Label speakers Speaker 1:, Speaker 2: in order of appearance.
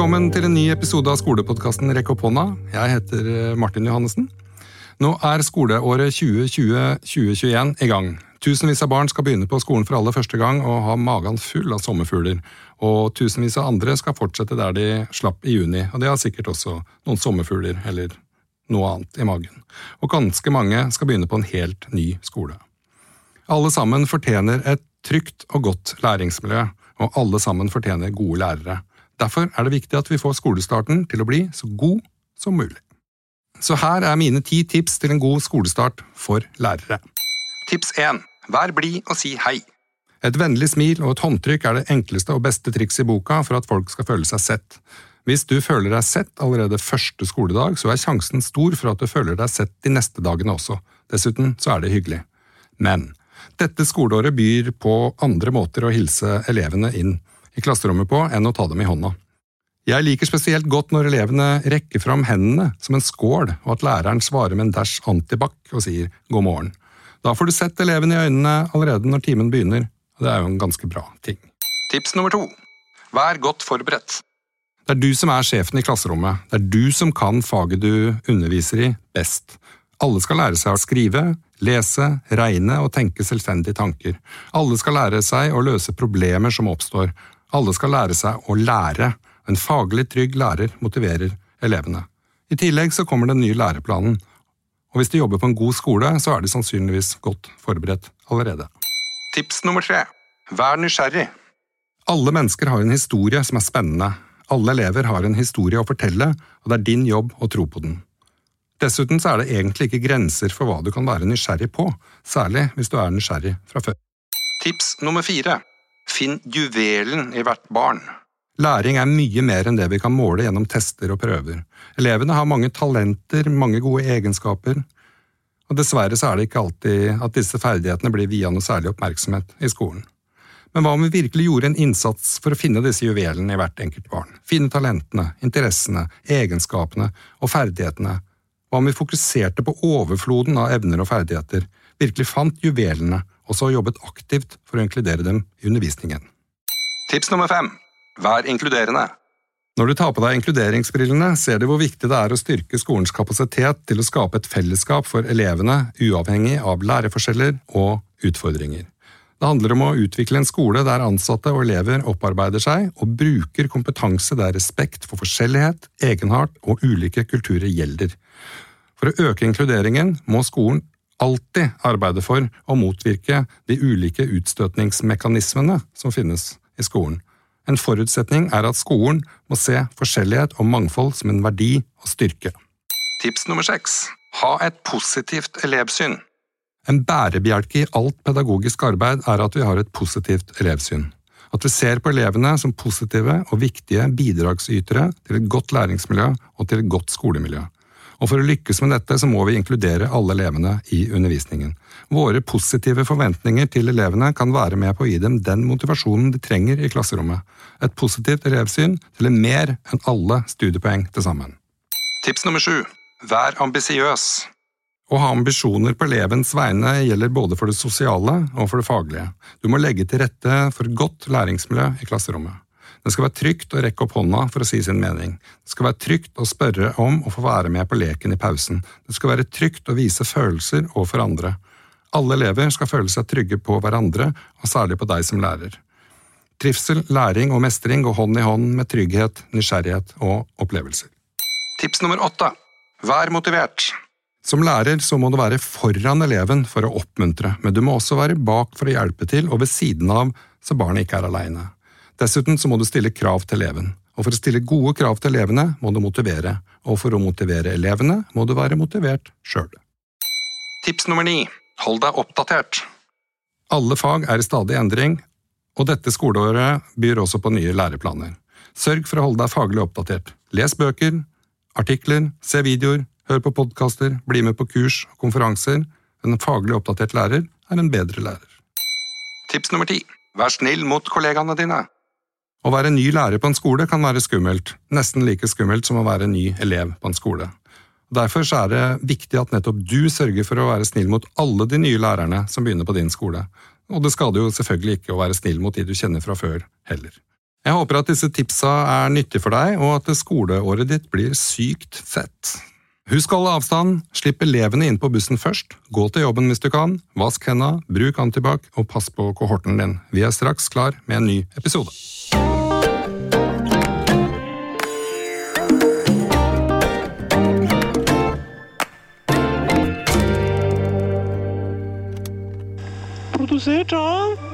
Speaker 1: Velkommen til en ny episode av skolepodkasten Rekk opp hånda. Jeg heter eh, Martin Johannessen. Nå er skoleåret 2020-2021 i gang. Tusenvis av barn skal begynne på skolen for aller første gang og ha magen full av sommerfugler. Og tusenvis av andre skal fortsette der de slapp i juni, og de har sikkert også noen sommerfugler eller noe annet i magen. Og ganske mange skal begynne på en helt ny skole. Alle sammen fortjener et trygt og godt læringsmiljø, og alle sammen fortjener gode lærere. Derfor er det viktig at vi får skolestarten til å bli så god som mulig. Så her er mine ti tips til en god skolestart for lærere. Tips 1. Vær blid og si hei. Et vennlig smil og et håndtrykk er det enkleste og beste trikset i boka for at folk skal føle seg sett. Hvis du føler deg sett allerede første skoledag, så er sjansen stor for at du føler deg sett de neste dagene også. Dessuten så er det hyggelig. Men dette skoleåret byr på andre måter å hilse elevene inn i klasserommet på enn å ta dem i hånda. Jeg liker spesielt godt når elevene rekker fram hendene som en skål, og at læreren svarer med en dæsj antibac og sier god morgen. Da får du sett elevene i øynene allerede når timen begynner, og det er jo en ganske bra ting. Tips nummer to Vær godt forberedt. Det er du som er sjefen i klasserommet, det er du som kan faget du underviser i, best. Alle skal lære seg å skrive, lese, regne og tenke selvstendige tanker. Alle skal lære seg å løse problemer som oppstår, alle skal lære seg å lære. En faglig trygg lærer motiverer elevene. I tillegg så kommer den nye læreplanen, og hvis de jobber på en god skole, så er de sannsynligvis godt forberedt allerede. Tips nummer tre Vær nysgjerrig. Alle mennesker har en historie som er spennende. Alle elever har en historie å fortelle, og det er din jobb å tro på den. Dessuten så er det egentlig ikke grenser for hva du kan være nysgjerrig på, særlig hvis du er nysgjerrig fra før. Tips nummer fire Finn juvelen i hvert barn. Læring er mye mer enn det vi kan måle gjennom tester og prøver. Elevene har mange talenter, mange gode egenskaper, og dessverre så er det ikke alltid at disse ferdighetene blir via noe særlig oppmerksomhet i skolen. Men hva om vi virkelig gjorde en innsats for å finne disse juvelene i hvert enkelt barn? Finne talentene, interessene, egenskapene og ferdighetene? Hva om vi fokuserte på overfloden av evner og ferdigheter, virkelig fant juvelene og så jobbet aktivt for å inkludere dem i undervisningen. Tips nummer fem Vær inkluderende. Når du tar på deg inkluderingsbrillene, ser du hvor viktig det er å styrke skolens kapasitet til å skape et fellesskap for elevene, uavhengig av læreforskjeller og utfordringer. Det handler om å utvikle en skole der ansatte og elever opparbeider seg og bruker kompetanse der respekt for forskjellighet, egenart og ulike kulturer gjelder. For å øke inkluderingen må skolen alltid arbeide for å motvirke de ulike utstøtningsmekanismene som finnes i skolen. En forutsetning er at skolen må se forskjellighet og mangfold som en verdi og styrke. Tips nummer seks ha et positivt elevsyn. En bærebjelke i alt pedagogisk arbeid er at vi har et positivt elevsyn. At vi ser på elevene som positive og viktige bidragsytere til et godt læringsmiljø og til et godt skolemiljø. Og for å lykkes med dette så må vi inkludere alle elevene i undervisningen. Våre positive forventninger til elevene kan være med på å gi dem den motivasjonen de trenger i klasserommet. Et positivt elevsyn teller mer enn alle studiepoeng til sammen. Tips nummer sju Vær ambisiøs. Å ha ambisjoner på elevens vegne gjelder både for det sosiale og for det faglige. Du må legge til rette for godt læringsmiljø i klasserommet. Det skal være trygt å rekke opp hånda for å si sin mening. Det skal være trygt å spørre om å få være med på leken i pausen. Det skal være trygt å vise følelser overfor andre. Alle elever skal føle seg trygge på hverandre, og særlig på deg som lærer. Trivsel, læring og mestring går hånd i hånd med trygghet, nysgjerrighet og opplevelser. Tips nummer åtte Vær motivert. Som lærer så må du være foran eleven for å oppmuntre, men du må også være bak for å hjelpe til og ved siden av så barnet ikke er aleine. Dessuten så må du stille krav til eleven. Og for å stille gode krav til elevene må du motivere, og for å motivere elevene må du være motivert sjøl. Tips nummer ni hold deg oppdatert. Alle fag er i stadig endring, og dette skoleåret byr også på nye læreplaner. Sørg for å holde deg faglig oppdatert. Les bøker, artikler, se videoer, hør på podkaster, bli med på kurs og konferanser. En faglig oppdatert lærer er en bedre lærer. Tips nummer ti vær snill mot kollegaene dine. Å være ny lærer på en skole kan være skummelt, nesten like skummelt som å være ny elev på en skole. Derfor er det viktig at nettopp du sørger for å være snill mot alle de nye lærerne som begynner på din skole. Og det skader jo selvfølgelig ikke å være snill mot de du kjenner fra før, heller. Jeg håper at disse tipsa er nyttige for deg, og at skoleåret ditt blir sykt fett. Husk å holde avstand, slipp elevene inn på bussen først, gå til jobben hvis du kan, vask henda, bruk antibac og pass på kohorten din. Vi er straks klar med en ny episode.
Speaker 2: Produsert av